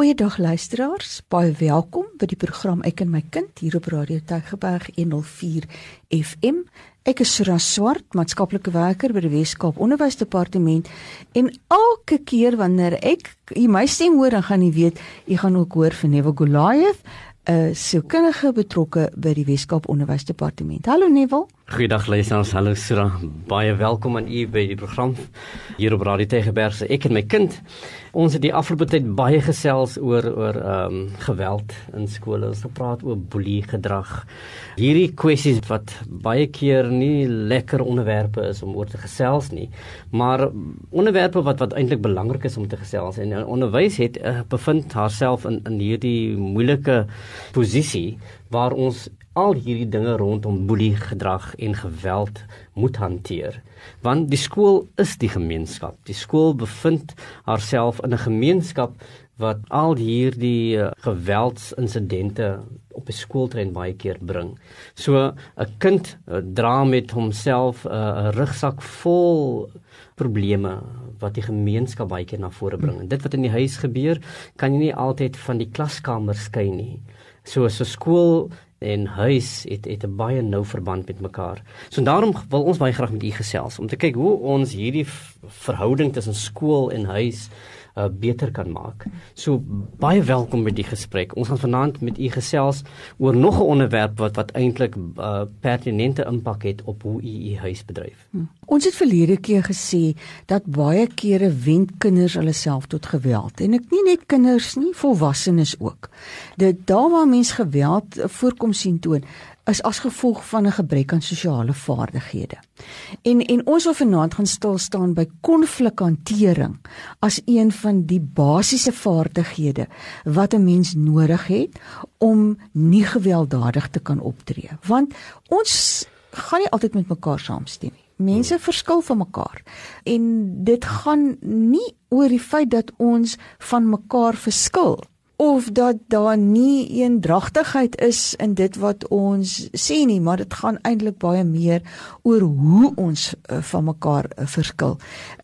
Goeiedag luisteraars, baie welkom by die program Ek en my kind hier op Radio Tygerberg 104 FM. Ek is Sura Swart, maatskaplike werker by die Weskaap Onderwysdepartement en elke keer wanneer ek my stem hoor, dan gaan jy weet, jy gaan ook hoor van Neville Goliath, 'n sielkundige betrokke by die Weskaap Onderwysdepartement. Hallo Neville. Goeiedag luisteraars, hallo Sura. Baie welkom aan u by die program hier op Radio Tygerberg se Ek en my kind. Ons het die afgelope tyd baie gesels oor oor ehm um, geweld in skole. Ons het gepraat oor boelie gedrag. Hierdie kwessies wat baie keer nie lekker onderwerpe is om oor te gesels nie, maar onderwerpe wat wat eintlik belangrik is om te gesels en onderwys het uh, bevind haarself in in hierdie moeilike posisie waar ons al hierdie dinge rondom boelie gedrag en geweld moet hanteer. Want die skool is die gemeenskap. Die skool bevind haarself in 'n gemeenskap wat al hierdie uh, geweldsinsidente op 'n skooltrein baie keer bring. So 'n kind uh, dra met homself eh, 'n rugsak vol probleme wat die gemeenskap baie keer na vore bring. En dit wat in die huis gebeur, kan jy nie altyd van die klaskamer skei nie. So so skool en huis het het 'n baie nou verband met mekaar. So daarom wil ons baie graag met u gesels om te kyk hoe ons hierdie verhouding tussen skool en huis uh, beter kan maak. So baie welkom by die gesprek. Ons gaan vanaand met u gesels oor nog 'n onderwerp wat wat eintlik uh, pertinente impak het op hoe u u huis bedryf. Hm. Ons het verlede keer gesê dat baie kere wend kinders hulle self tot geweld en ek nie net kinders nie, volwassenes ook. Dit daar waar mens geweld voorkom sien toon is as gevolg van 'n gebrek aan sosiale vaardighede. En en ons wil vanaand gaan stil staan by konflikhantering as een van die basiese vaardighede wat 'n mens nodig het om nie gewelddadig te kan optree. Want ons gaan nie altyd met mekaar saamstem nie. Mense verskil van mekaar. En dit gaan nie oor die feit dat ons van mekaar verskil of dat daar nie eendragtigheid is in dit wat ons sê nie, maar dit gaan eintlik baie meer oor hoe ons uh, van mekaar uh, verskil.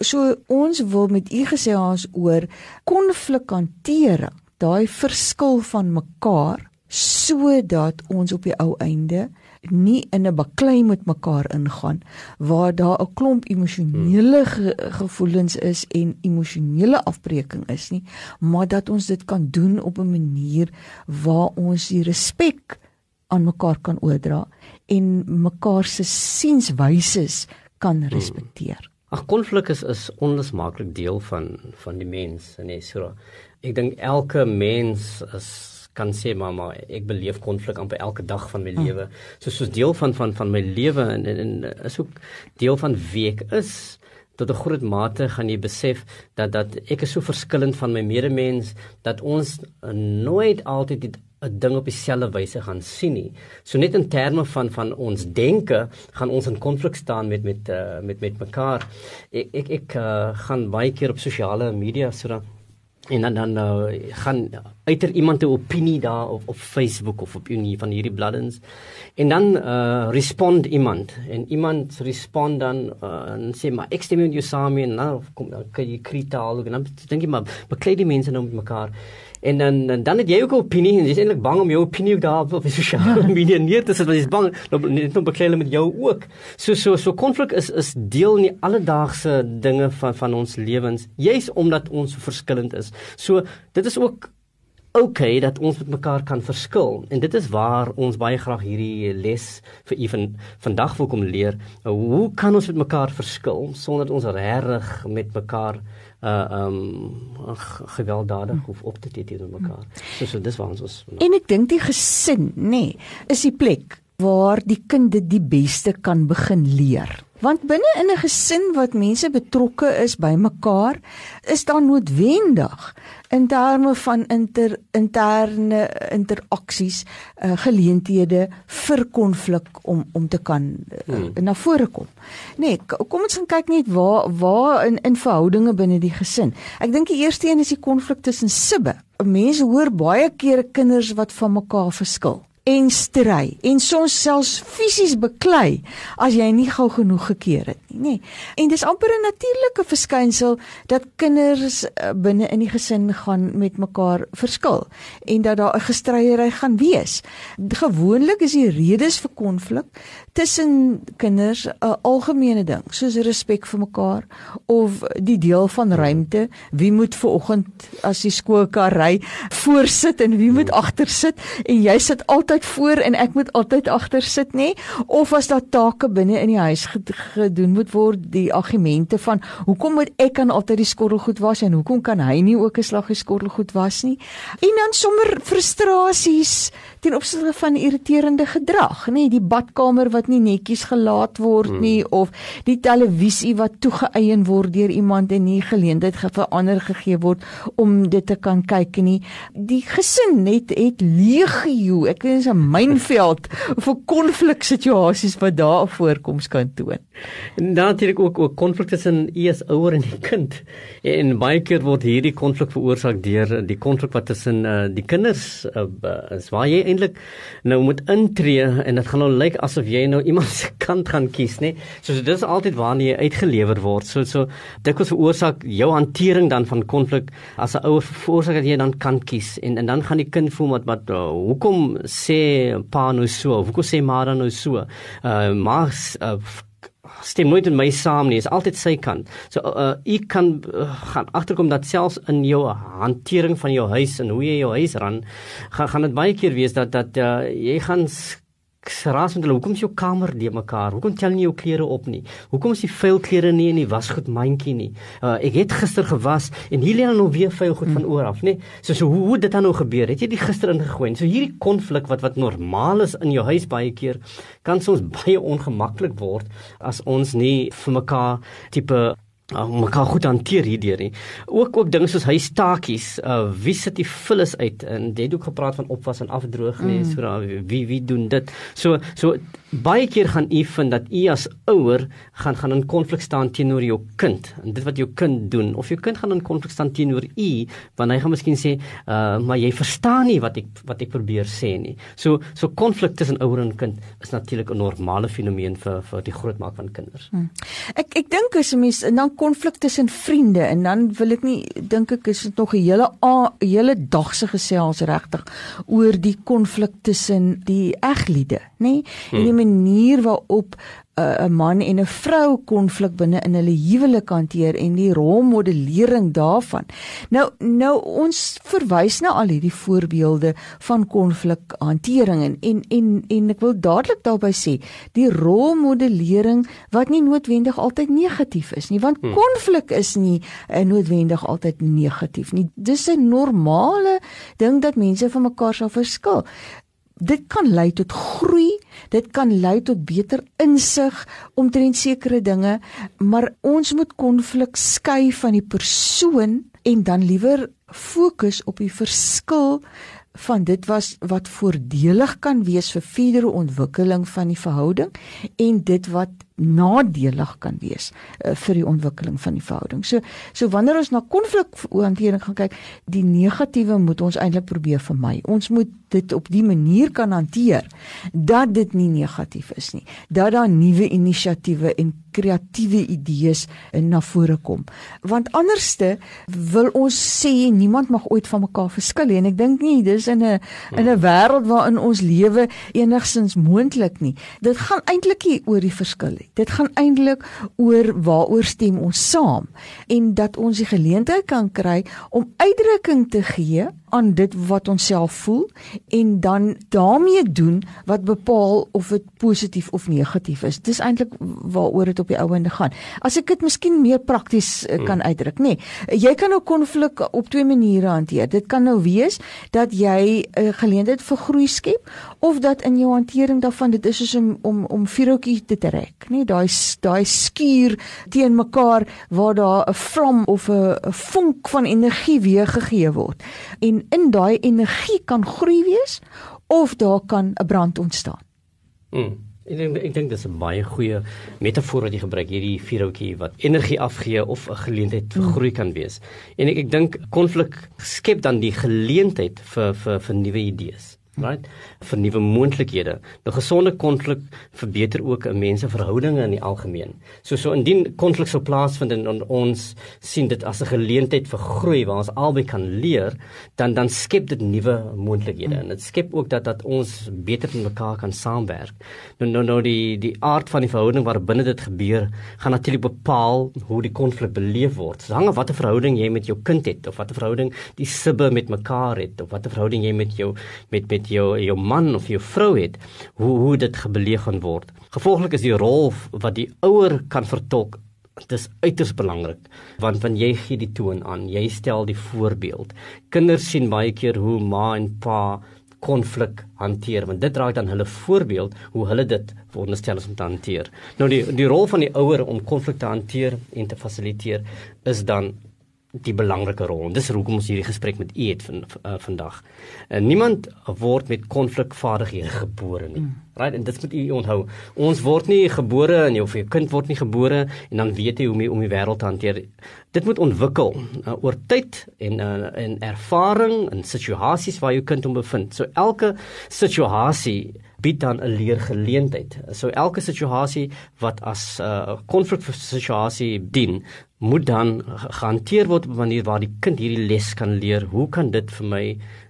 So ons wil met u gesels oor konflikhantering, daai verskil van mekaar sodat ons op die ou einde nie in 'n baklei met mekaar ingaan waar daar 'n klomp emosionele ge gevoelens is en emosionele afbreeking is nie, maar dat ons dit kan doen op 'n manier waar ons die respek aan mekaar kan oordra en mekaar se sienswyse kan hmm. respekteer. Ag konflik is is onlosmaaklik deel van van die mens, nee, so. Ek dink elke mens is kan sê mamma ek beleef konflik amper elke dag van my hmm. lewe so soos deel van van van my lewe en, en, en is ook deel van wie ek is tot 'n groot mate gaan jy besef dat dat ek is so verskillend van my medemens dat ons nooit altyd 'n ding op dieselfde wyse gaan sien nie. So net in terme van van ons denke gaan ons in konflik staan met met uh, met met mekaar. Ek ek ek uh, gaan baie keer op sosiale media sodat en dan dan uh, gaan uiter iemand 'n opinie daar op op Facebook of op een van hierdie bladdens. En dan uh, respond iemand. En iemand respond dan uh, en sê maar ek stem met jou saam en nou kom dan kan jy kritaal en dan dink jy maar beklei die mense nou met mekaar? En dan dan, dan het jy ook 'n opinie en jy is eintlik bang om jou opinie daar op die sosiale media neer te sit want jy is bang dat net nog beklei met jou ook. So so so konflik is is deel in die alledaagse dinge van van ons lewens, juis omdat ons so verskillend is. So dit is ook okay dat ons met mekaar kan verskil en dit is waar ons baie graag hierdie les vir u van vandag wil kom leer. Hoe kan ons met mekaar verskil sonder dat ons regtig met mekaar uh um gewelddadig of op te tree teenoor mekaar. So so dis waar ons is. En ek dink die gesin, nê, nee, is die plek waar die kinde die beste kan begin leer. Want binne in 'n gesin wat mense betrokke is by mekaar, is daar noodwendig in terme van inter interne interaksies uh, geleenthede vir konflik om om te kan uh, hmm. na vore kom. Nee, kom ons gaan kyk net waar waar in in verhoudinge binne die gesin. Ek dink die eerste een is die konflik tussen sibbe. Mense hoor baie keer kinders wat van mekaar verskil en stry en soms selfs fisies beklei as jy nie gou genoeg gekeer het nie, nê. En dis amper 'n natuurlike verskynsel dat kinders uh, binne in die gesin gaan met mekaar verskil en dat daar 'n gestryery gaan wees. Gewoonlik is die redes vir konflik tussen kinders 'n algemene ding, soos respek vir mekaar of die deel van ruimte, wie moet ver oggend as die skoolkar ry voorsit en wie moet agter sit en jy sit altyd voor en ek moet altyd agter sit nê? Of as daar take binne in die huis gedoen moet word die argumente van hoekom moet ek aan altyd die skottelgoed was en hoekom kan hy nie ook 'n slag geskottelgoed was nie? En dan sommer frustrasies ten opsigte van irriterende gedrag nê? Die badkamer wat nie netjies gelaat word hmm. nie of die televisie wat toegeëien word deur iemand en nie geleentheid verander gegee word om dit te kan kyk nie. Die gesin net het legio ek weet is 'n mynveld vir konfliksituasies wat daar voorkoms kan toon. En natuurlik ook ook konflik tussen as ouer en die kind. En baie keer word hierdie konflik veroorsaak deur die konflik wat tussen uh, die kinders uh, is. Waar jy eintlik nou moet intree en dit gaan nou lyk asof jy nou iemand se kant gaan kies nê so, so dit is altyd wanneer jy uitgelewer word. So so dit wat veroorsaak jou hantering dan van konflik as 'n ouer veroorsaak dat jy dan kan kies. En en dan gaan die kind voel wat wat uh, hoekom sê pa nou so hoekom sê ma dan nou so? Uh, maar uh, stem nooit met my saam nie is altyd sy kant. So uh, ek kan uh, gaan agterkom dat selfs in jou hantering van jou huis en hoe jy jou huis ran gaan gaan dit baie keer wees dat dat uh, jy gaan geraas met hulle hoekom is jou kamer de mekaar? Hoekom tel nie jou klere op nie? Hoekom is die vuil klere nie in die wasgoed mandjie nie? Uh, ek het gister gewas en hier lê dan nou weer vuil goed van oor af nê so so hoe hoe dit dan nou gebeur? Het jy die gister ingegooi? So hierdie konflik wat wat normaal is in jou huis baie keer kan soms baie ongemaklik word as ons nie vir mekaar tipe uh, mekaar goed hanteer hierdeur nie. Ook ook dinge soos huistakies, uh wie sit die vullis uit en jy het ook gepraat van opwas en afdroog nie, mm. so wie wie doen dit. So so baie keer gaan u vind dat u as ouer gaan gaan in konflik staan teenoor jou kind en dit wat jou kind doen of jou kind gaan in konflik staan teenoor u want hy gaan miskien sê uh maar jy verstaan nie wat ek wat ek probeer sê nie. So so konflik tussen ouer en kind is natuurlik 'n normale fenomeen vir vir die grootmaak van kinders. Hmm. Ek ek dink as 'n mens dan konflik tussen vriende en dan wil ek nie dink ek is dit nog 'n hele 'n hele dag se gesels regtig oor die konflik tussen die egliede, nê? Nee? Hmm. En die manier waarop 'n man en 'n vrou konflik binne in hulle huwelik hanteer en die rolmodellering daarvan. Nou nou ons verwys na al hierdie voorbeelde van konflikhantering en, en en en ek wil dadelik daarby sê, die rolmodellering wat nie noodwendig altyd negatief is nie, want hmm. konflik is nie uh, noodwendig altyd negatief nie. Dis 'n normale ding dat mense van mekaar sal verskil dit kan lei tot groei, dit kan lei tot beter insig omtrent sekere dinge, maar ons moet konflik skei van die persoon en dan liewer fokus op die verskil van dit was wat voordelig kan wees vir verdere ontwikkeling van die verhouding en dit wat nadelig kan wees uh, vir die ontwikkeling van die verhouding. So so wanneer ons na konflikhantering gaan kyk, die negatiewe moet ons eintlik probeer vermy. Ons moet dit op die manier kan hanteer dat dit nie negatief is nie. Dat daar nuwe inisiatiewe en kreatiewe idees na vore kom. Want anderste wil ons sê niemand mag ooit van mekaar verskil nie en ek dink nie dis in 'n in 'n wêreld waarin ons lewe enigsins moontlik nie. Dit gaan eintlik oor die verskil. Dit gaan eintlik oor waaroor stem ons saam en dat ons die geleentheid kan kry om uitdrukking te gee aan dit wat ons self voel en dan daarmee doen wat bepaal of dit positief of negatief is. Dis eintlik waaroor dit op die ouende gaan. As ek dit miskien meer prakties uh, kan uitdruk, nê. Nee, jy kan nou konflik op twee maniere hanteer. Dit kan nou wees dat jy 'n uh, geleentheid vir groei skep of dat in jou hantering daarvan dit is soos om om om vuurtjie te trek, nê. Nee, daai daai skuur teen mekaar waar daar 'n vlam of 'n vonk van energie weer gegee word. En in daai energie kan groei wees of daar kan 'n brand ontstaan. Mm. Ek dink ek dink dis 'n baie goeie metafoor wat jy gebruik hierdie vuurhoutjie wat energie afgee of 'n geleentheid vir mm. groei kan wees. En ek ek dink konflik skep dan die geleentheid vir vir vir nuwe idees. Right? Vir nuwe moontlikhede. Nou gesonde konflik verbeter ook 'n mens se verhoudinge in die algemeen. So so indien konflik sou plaasvind en, en ons sien dit as 'n geleentheid vir groei waar ons albei kan leer, dan dan skep dit nuwe moontlikhede en dit skep ook dat dat ons beter met mekaar kan saamwerk. Nou nou nou die die aard van die verhouding waar binne dit gebeur, gaan natuurlik bepaal hoe die konflik beleef word. Dit hang af watter verhouding jy met jou kind het of watter verhouding die sibbe met mekaar het of watter verhouding jy met jou met met jou jou man of jou vrou het, hoe hoe dit gebeleef gaan word. Gevolglik is die rol wat die ouer kan vertolk Dit is uiters belangrik want wanneer jy gee die toon aan, jy stel die voorbeeld. Kinders sien baie keer hoe ma en pa konflik hanteer want dit raak dan hulle voorbeeld hoe hulle dit veronderstel is om te hanteer. Nou die die rol van die ouer om konflik te hanteer en te fasiliteer is dan die belangrike rol. Dis hoekom ons hierdie gesprek met u het van uh, vandag. En uh, niemand word met konflikvaardighede gebore nie. Mm. Right? En dit moet u onthou. Ons word nie gebore en jou, jou kind word nie gebore en dan weet jy hoe om die wêreld te hanteer. Dit moet ontwikkel uh, oor tyd en uh, en ervaring en situasies waar jou kind hom bevind. So elke situasie bied dan 'n leergeleentheid. So elke situasie wat as 'n uh, konfliksituasie dien, moet dan gehanteer word op 'n manier waar die kind hierdie les kan leer. Hoe kan dit vir my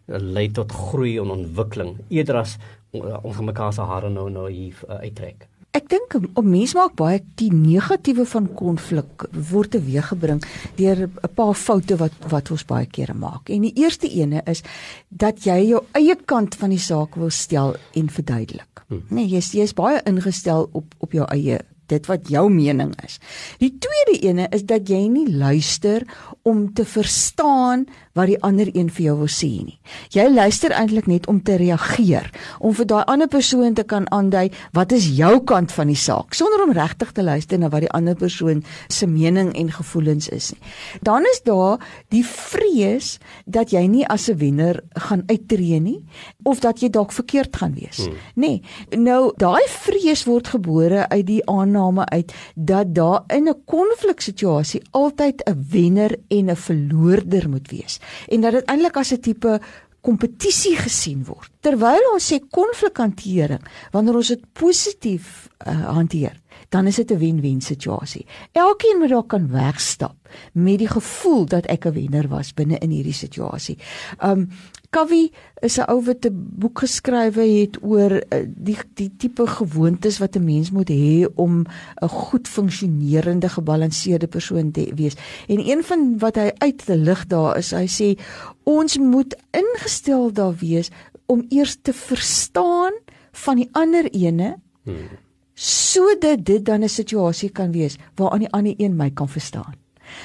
uh, lei tot groei en ontwikkeling eerder as uh, ons mekaar se hare nou nou hier uh, uittrek? Ek dink om mens maak baie die negatiewe van konflik word teweeggebring deur 'n paar foute wat wat ons baie kere maak. En die eerste ene is dat jy jou eie kant van die saak wil stel en verduidelik. Hmm. Nee, jy's jy's baie ingestel op op jou eie dit wat jou mening is. Die tweede ene is dat jy nie luister om te verstaan wat die ander een vir jou wil sê nie. Jy luister eintlik net om te reageer, om vir daai ander persoon te kan aandui wat is jou kant van die saak, sonder om regtig te luister na wat die ander persoon se mening en gevoelens is nie. Dan is daar die vrees dat jy nie as 'n wenner gaan uittreë nie of dat jy dalk verkeerd gaan wees. Hmm. Nee, nou daai vrees word gebore uit die aanname uit dat daar in 'n konfliksituasie altyd 'n wenner en 'n verloorder moet wees en dat dit eintlik as 'n tipe kompetisie gesien word. Terwyl ons sê konflikhantering, wanneer ons dit positief uh, hanteer, dan is dit 'n wen-wen situasie. Elkeen moet daar kan wegstap met die gevoel dat ek 'n wenner was binne in hierdie situasie. Um Kavi is 'n ou wat 'n boek geskrywe het oor uh, die die tipe gewoontes wat 'n mens moet hê om 'n goed funksionerende gebalanseerde persoon te wees. En een van wat hy uit te lig daar is, hy sê ons moet ingestel daar wees om eers te verstaan van die ander ene. Hmm sodat dit dan 'n situasie kan wees waaraan die ander een my kan verstaan.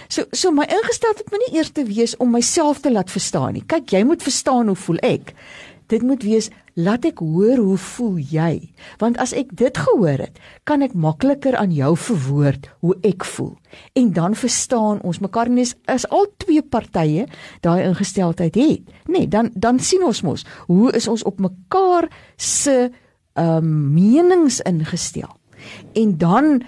So so my ingesteldheid moet nie eers te wees om myself te laat verstaan nie. Kyk, jy moet verstaan hoe voel ek. Dit moet wees laat ek hoor hoe voel jy? Want as ek dit gehoor het, kan ek makliker aan jou verwoord hoe ek voel. En dan verstaan ons mekaar nie as al twee partye daai ingesteldheid het. Nee, dan dan sien ons mos hoe is ons op mekaar se um, menings ingestel. En dan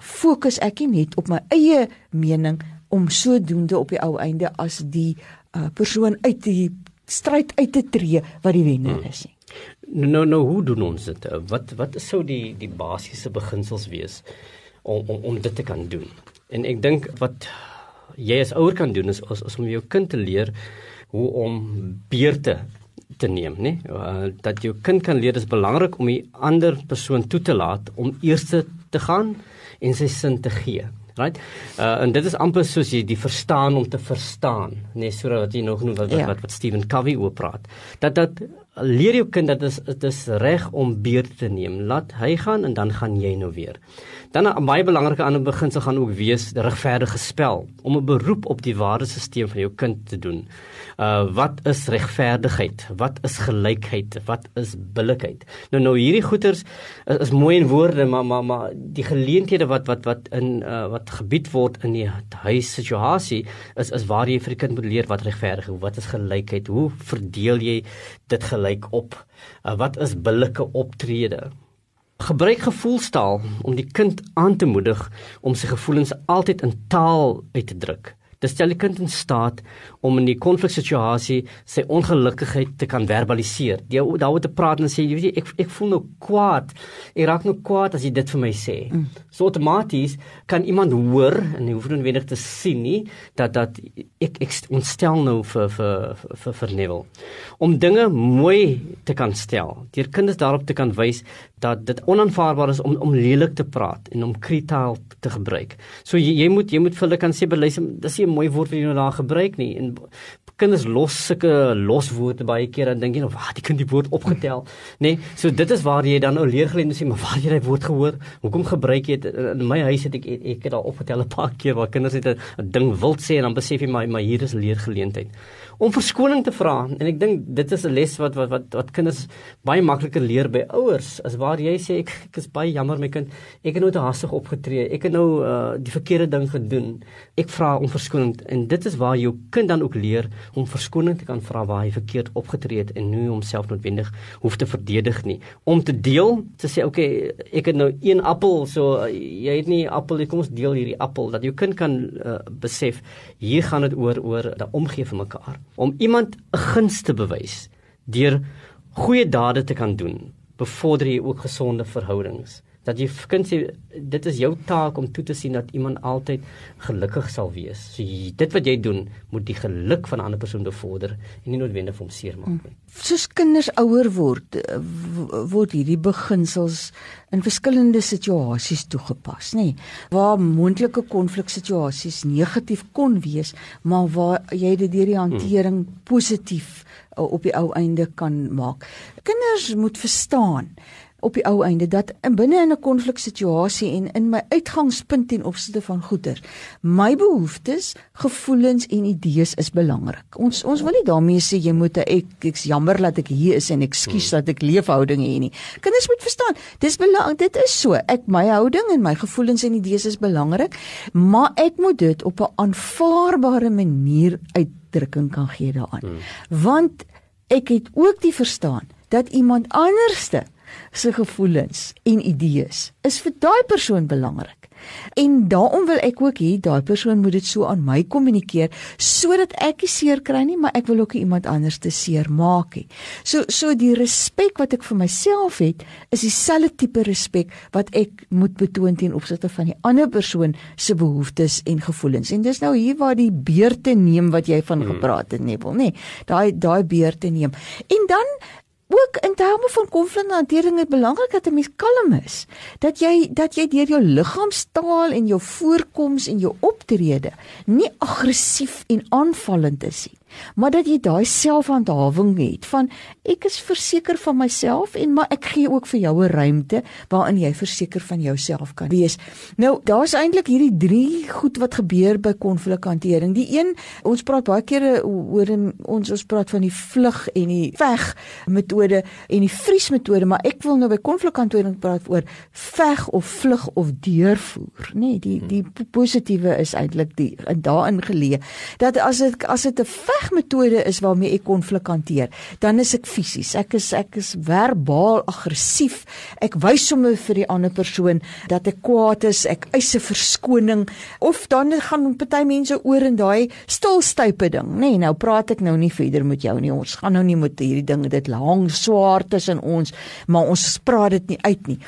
fokus ek net op my eie mening om sodoende op die ou einde as die uh, persoon uit die stryd uit te tree wat die wenner hmm. is. Nou nou nou hoe doen ons dit? Wat wat sou die die basiese beginsels wees om om om dit te kan doen? En ek dink wat jy as ouer kan doen is, is, is om jou kind te leer hoe om beurte te neem, nê? Uh, dat jou kind kan leer dis belangrik om die ander persoon toe te laat om eers te gaan en sy sin te gee. Right? Uh, en dit is amper soos jy die verstaan om te verstaan, nê, nee, sodat jy nog genoem wat, ja. wat wat Stephen Covey oor praat. Dat dat leer jou kind dat dit is reg om beurt te neem. Laat hy gaan en dan gaan jy nou weer. Dan 'n baie belangrike ander beginsel gaan ook wees regverdige spel om 'n beroep op die waardesisteem van jou kind te doen. Uh wat is regverdigheid? Wat is gelykheid? Wat is billikheid? Nou nou hierdie goeters is, is mooi in woorde, maar maar maar die geleenthede wat wat wat in uh wat gebied word in die huissituasie is is waar jy vir die kind moet leer wat regverdig is, wat is gelykheid? Hoe verdeel jy dit gelyk op? Uh, wat is billike optrede? Gebruik gevoelstaal om die kind aan te moedig om sy gevoelens altyd in taal uit te druk. Dit stel die kind in staat om in die konfliksituasie sy ongelukkigheid te kan verbaliseer. Jy daaroor te praat en sê jy weet jy ek ek voel nou kwaad. Ek raak nou kwaad as jy dit vir my sê. Mm. So outomaties kan iemand hoor en jy hoef nie noodwendig te sien nie dat dat ek ek ontstel nou vir vir vir vir Neville. Om dinge mooi te kan stel. Deur kinders daarop te kan wys dat dit onaanvaarbaar is om om lelik te praat en om kritaal te gebruik. So jy, jy moet jy moet vir hulle kan sê beluister, dis 'n mooi woord wat jy nou daar gebruik nie. En kinders los sulke loswoorde baie keer dan dink jy nou wat die kind die woord opgetel. Nê nee, so dit is waar jy dan nou leer geleer sê maar waar jy daai woord gehoor? Hoekom gebruik jy dit? In my huis het ek ek, ek het daar opgetel 'n paar keer waar kinders net 'n ding wild sê en dan besef jy maar maar hier is leergeleentheid om verskoning te vra. En ek dink dit is 'n les wat wat wat wat kinders baie makliker leer by ouers as waar jy sê ek, ek is baie jammer my kind. Ek het nou te hastig opgetree. Ek het nou uh, die verkeerde ding gedoen. Ek vra om verskoning. En dit is waar jou kind dan ook leer om verskoning te kan vra waar hy verkeerd opgetree het en nie homself noodwendig hoef te verdedig nie. Om te deel te sê okay ek het nou een appel so uh, jy het nie appel kom ons deel hierdie appel. Dat jou kind kan uh, besef hier gaan dit oor oor dat omgee vir mekaar om iemand 'n guns te bewys deur goeie dade te kan doen, bevorder jy ook gesonde verhoudings. Dat jy kan sê dit is jou taak om toe te sien dat iemand altyd gelukkig sal wees. So jy, dit wat jy doen, moet die geluk van 'n ander persoon bevorder en nie noodwendig vir hom seermaak nie. Soos kinders ouer word, word hierdie beginsels in verskillende situasies toegepas, nê? Waar moontlike konfliksituasies negatief kon wees, maar waar jy dit deur die hantering hmm. positief uh, op die ou einde kan maak. Kinders moet verstaan op die ou einde dat in binne in 'n konfliksituasie en in my uitgangspunt ten opsigte van goeder my behoeftes, gevoelens en idees is belangrik. Ons ons wil nie daarmee sê jy moet ek ek's jammer dat ek hier is en ekskuus hmm. dat ek leefhouding het nie. Kinders moet verstaan, dis belangrik, dit is so. Ek my houding en my gevoelens en idees is belangrik, maar ek moet dit op 'n aanvaarbare manier uitdrukking kan gee daaraan. Hmm. Want ek het ook die verstaan dat iemand anderste se gevoelens en idees is vir daai persoon belangrik. En daarom wil ek ook hê daai persoon moet dit so aan my kommunikeer sodat ek nie seer kry nie, maar ek wil ook iemand anders te seer maak nie. So so die respek wat ek vir myself het, is dieselfde tipe respek wat ek moet betoon teen opsigte van die ander persoon se behoeftes en gevoelens. En dis nou hier waar die beurte neem wat jy van hmm. gepraat het, Nebel, nê. Nee, daai daai beurte neem. En dan ook in terme van konflikhantering is belangrik dat 'n mens kalm is. Dat jy dat jy deur jou liggaamstaal en jou voorkoms en jou optrede nie aggressief en aanvallend is nie maar dat jy daai selfhandhawing het van ek is verseker van myself en maar ek gee ook vir jou 'n ruimte waarin jy verseker van jouself kan wees. Nou, daar's eintlik hierdie drie goed wat gebeur by konflikhantering. Die een, ons praat baie kere oor ons ons praat van die vlug en die veg metode en die vries metode, maar ek wil nou by konflikhantering praat oor veg of vlug of deurvoer, nê? Nee, die die positiewe is eintlik die daarin geleë dat as dit as dit 'n vegmetode is waarmee ek konflik hanteer, dan is ek fisies. Ek is ek is verbaal aggressief. Ek wys sommer vir die ander persoon dat ek kwaad is. Ek eis 'n verskoning of dan gaan party mense oor in daai stilstype ding, nê? Nee, nou praat ek nou nie verder met jou nie. Ons gaan nou nie met hierdie dinge dit lang swaar tussen ons, maar ons praat dit nie uit nie.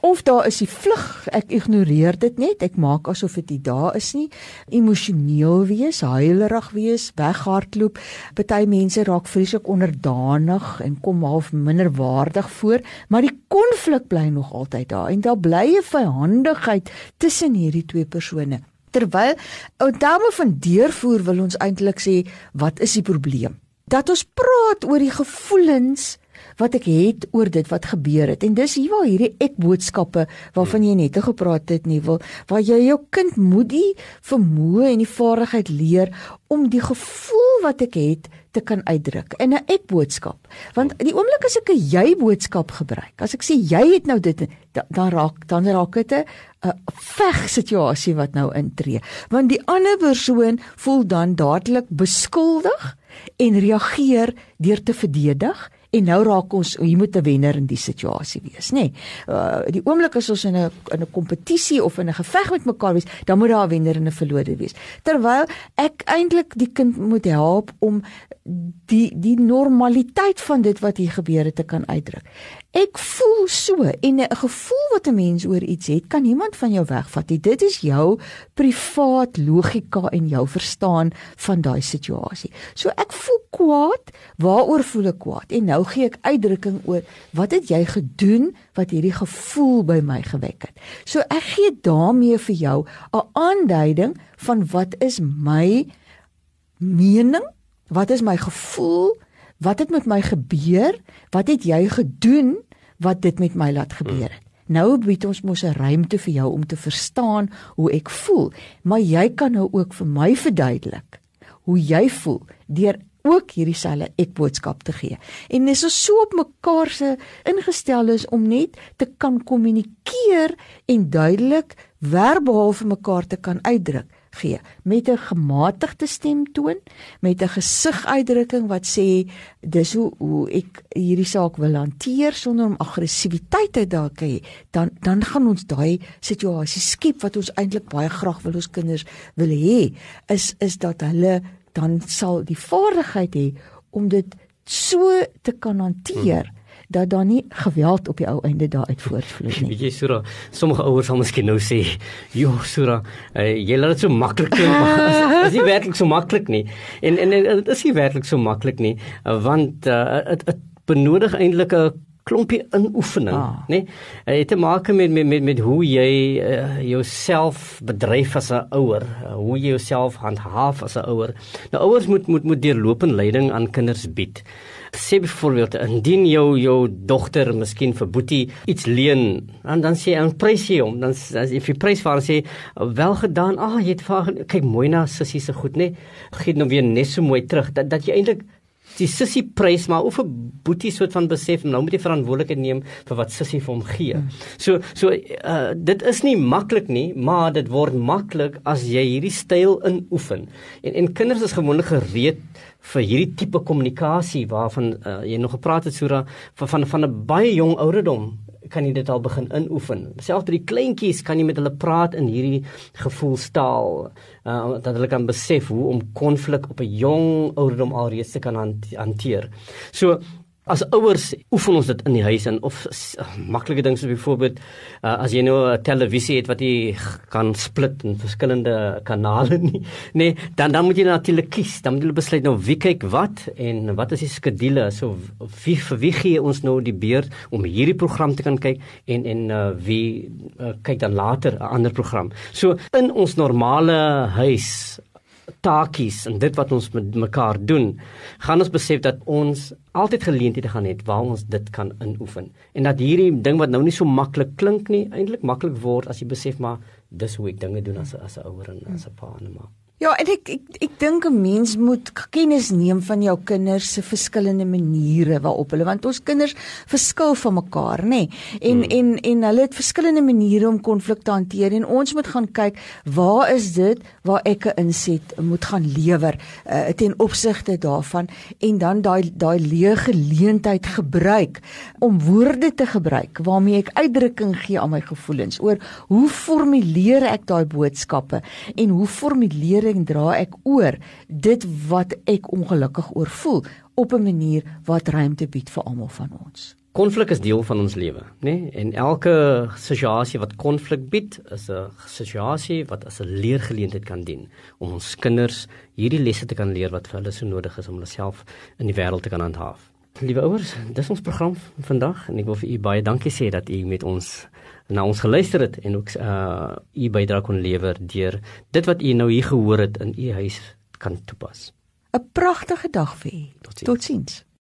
Of daar is die vlug, ek ignoreer dit net, ek maak asof dit nie daar is nie. Emosioneel wees, huilerig wees, weghardloop. Party mense raak vreeslik onderdanig en kom half minderwaardig voor, maar die konflik bly nog altyd daar en daar bly 'n vyhandigheid tussen hierdie twee persone. Terwyl ou dame van deurvoer wil ons eintlik sê, wat is die probleem? Dat ons praat oor die gevoelens wat ek het oor dit wat gebeur het. En dis hier waar hierdie ek boodskappe waarvan jy net gepraat het nie wil waar jy jou kind moet die vermoë en die vaardigheid leer om die gevoel wat ek het te kan uitdruk in 'n ek boodskap. Want die oomblik as ek 'n jy boodskap gebruik, as ek sê jy het nou dit dan raak dan raak dit 'n 'n veg situasie wat nou intree. Want die ander persoon voel dan dadelik beskuldig en reageer deur te verdedig En nou raak ons hier moet 'n wenner in die situasie wees, nê. Nee, uh die oomblik as ons in 'n in 'n kompetisie of in 'n geveg met mekaar wees, dan moet daar 'n wenner en 'n verloder wees. Terwyl ek eintlik die kind moet help om die die normaliteit van dit wat hier gebeur het te kan uitdruk. Ek voel so en 'n gevoel wat 'n mens oor iets het, kan niemand van jou wegvat nie. Dit is jou privaat logika en jou verstaan van daai situasie. So ek voel kwaad, waaroor voel ek kwaad? En nou gee ek uitdrukking oor wat het jy gedoen wat hierdie gevoel by my gewek het. So ek gee daarmee vir jou 'n aanduiding van wat is my mening? Wat is my gevoel? Wat het met my gebeur? Wat het jy gedoen wat dit met my laat gebeur het? Nou bied ons mos 'n ruimte vir jou om te verstaan hoe ek voel, maar jy kan nou ook vir my verduidelik hoe jy voel deur ook hierdie selfe ek boodskap te gee. En dis so op mekaar se ingestel is om net te kan kommunikeer en duidelik verbaal vir mekaar te kan uitdruk gee. Met 'n gematigde stemtoon, met 'n gesiguitdrukking wat sê dis hoe hoe ek hierdie saak wil hanteer sonder om aggressiwiteit te dalk hê, dan dan gaan ons daai situasie skep wat ons eintlik baie graag wil ons kinders wil hê, is is dat hulle dan sal die vaardigheid hê om dit so te kan hanteer. Hmm dat daar nie geweld op die ou einde daar uit voortvloei nie. Weet jy Sura, sommige ouers sal miskien nou sê, "Jo Sura, uh, jy laat dit so maklik klink, maar dit is nie werklik so maklik nie." En en dit is nie werklik so maklik nie, want dit uh, benodig eintlik 'n klompie inoefening, ah. né? Nee? Dit het te maak met met met met hoe jy uh, jouself bedryf as 'n ouer, uh, hoe jy jouself handhaaf as 'n ouer. Nou ouers moet moet moet deurlopende leiding aan kinders bied sê byvoorbeeld indien jou jou dogter miskien vir Boetie iets leen en dan sê hy prys hom. Dan as jy prys vir sê wel gedaan. Ag ah, jy het vir kyk mooi na sussie se goed nê gee nou weer net so mooi terug dat dat jy eintlik die sussie prys maar of 'n boetie soort van besef nou moet jy verantwoordelikheid neem vir wat sussie vir hom gee. Hmm. So so uh, dit is nie maklik nie, maar dit word maklik as jy hierdie styl inoefen. En en kinders is gewoonlik gereed vir hierdie tipe kommunikasie waarvan uh, jy nog gepraat het Sura van van van 'n baie jong ouderdom kan jy dit al begin inoefen. Selfs by die kleintjies kan jy met hulle praat in hierdie gevoelstaal uh, dat hulle kan besef hoe om konflik op 'n jong ouderdom alreeds te kan hanteer. So As ouers oefen ons dit in die huis en of uh, maklike dinge soos byvoorbeeld uh, as jy nou 'n televisie het wat jy kan split in verskillende kanale nie, nee, dan dan moet jy natuurlik kies. Dan moet jy besluit nou wie kyk wat en wat is die skedule? So wie vir wie gee ons nou die beurt om hierdie program te kan kyk en en uh, wie uh, kyk dan later 'n ander program. So in ons normale huis taakies en dit wat ons met mekaar doen, gaan ons besef dat ons altyd geleenthede gaan hê waar ons dit kan inoefen. En dat hierdie ding wat nou nie so maklik klink nie, eintlik maklik word as jy besef maar dis hoe ek dinge doen as 'n as 'n ouer en as 'n pa en 'n ma. Ja, en ek ek ek dink 'n mens moet kennis neem van jou kinders se verskillende maniere waarop hulle want ons kinders verskil van mekaar, nê? Nee? En hmm. en en hulle het verskillende maniere om konflik te hanteer en ons moet gaan kyk waar is dit waar ek 'n inset moet gaan lewer uh, ten opsigte daarvan en dan daai daai leë geleentheid gebruik om woorde te gebruik waarmee ek uitdrukking gee aan my gevoelens oor hoe formuleer ek daai boodskappe en hoe formuleer verantwoording dra ek oor dit wat ek ongelukkig oor voel op 'n manier wat ruimte bied vir almal van ons. Konflik is deel van ons lewe, nê? Nee? En elke situasie wat konflik bied, is 'n situasie wat as 'n leergeleentheid kan dien om ons kinders hierdie lesse te kan leer wat vir hulle so nodig is om hulle self in die wêreld te kan handhaaf. Liewe ouers, dis ons program vandag en ek wil vir u baie dankie sê dat u met ons na ons geluister het en ook uh u bydra kon lewer deur dit wat u nou hier gehoor het in u huis kan toepas. 'n Pragtige dag vir u. Totsiens. Tot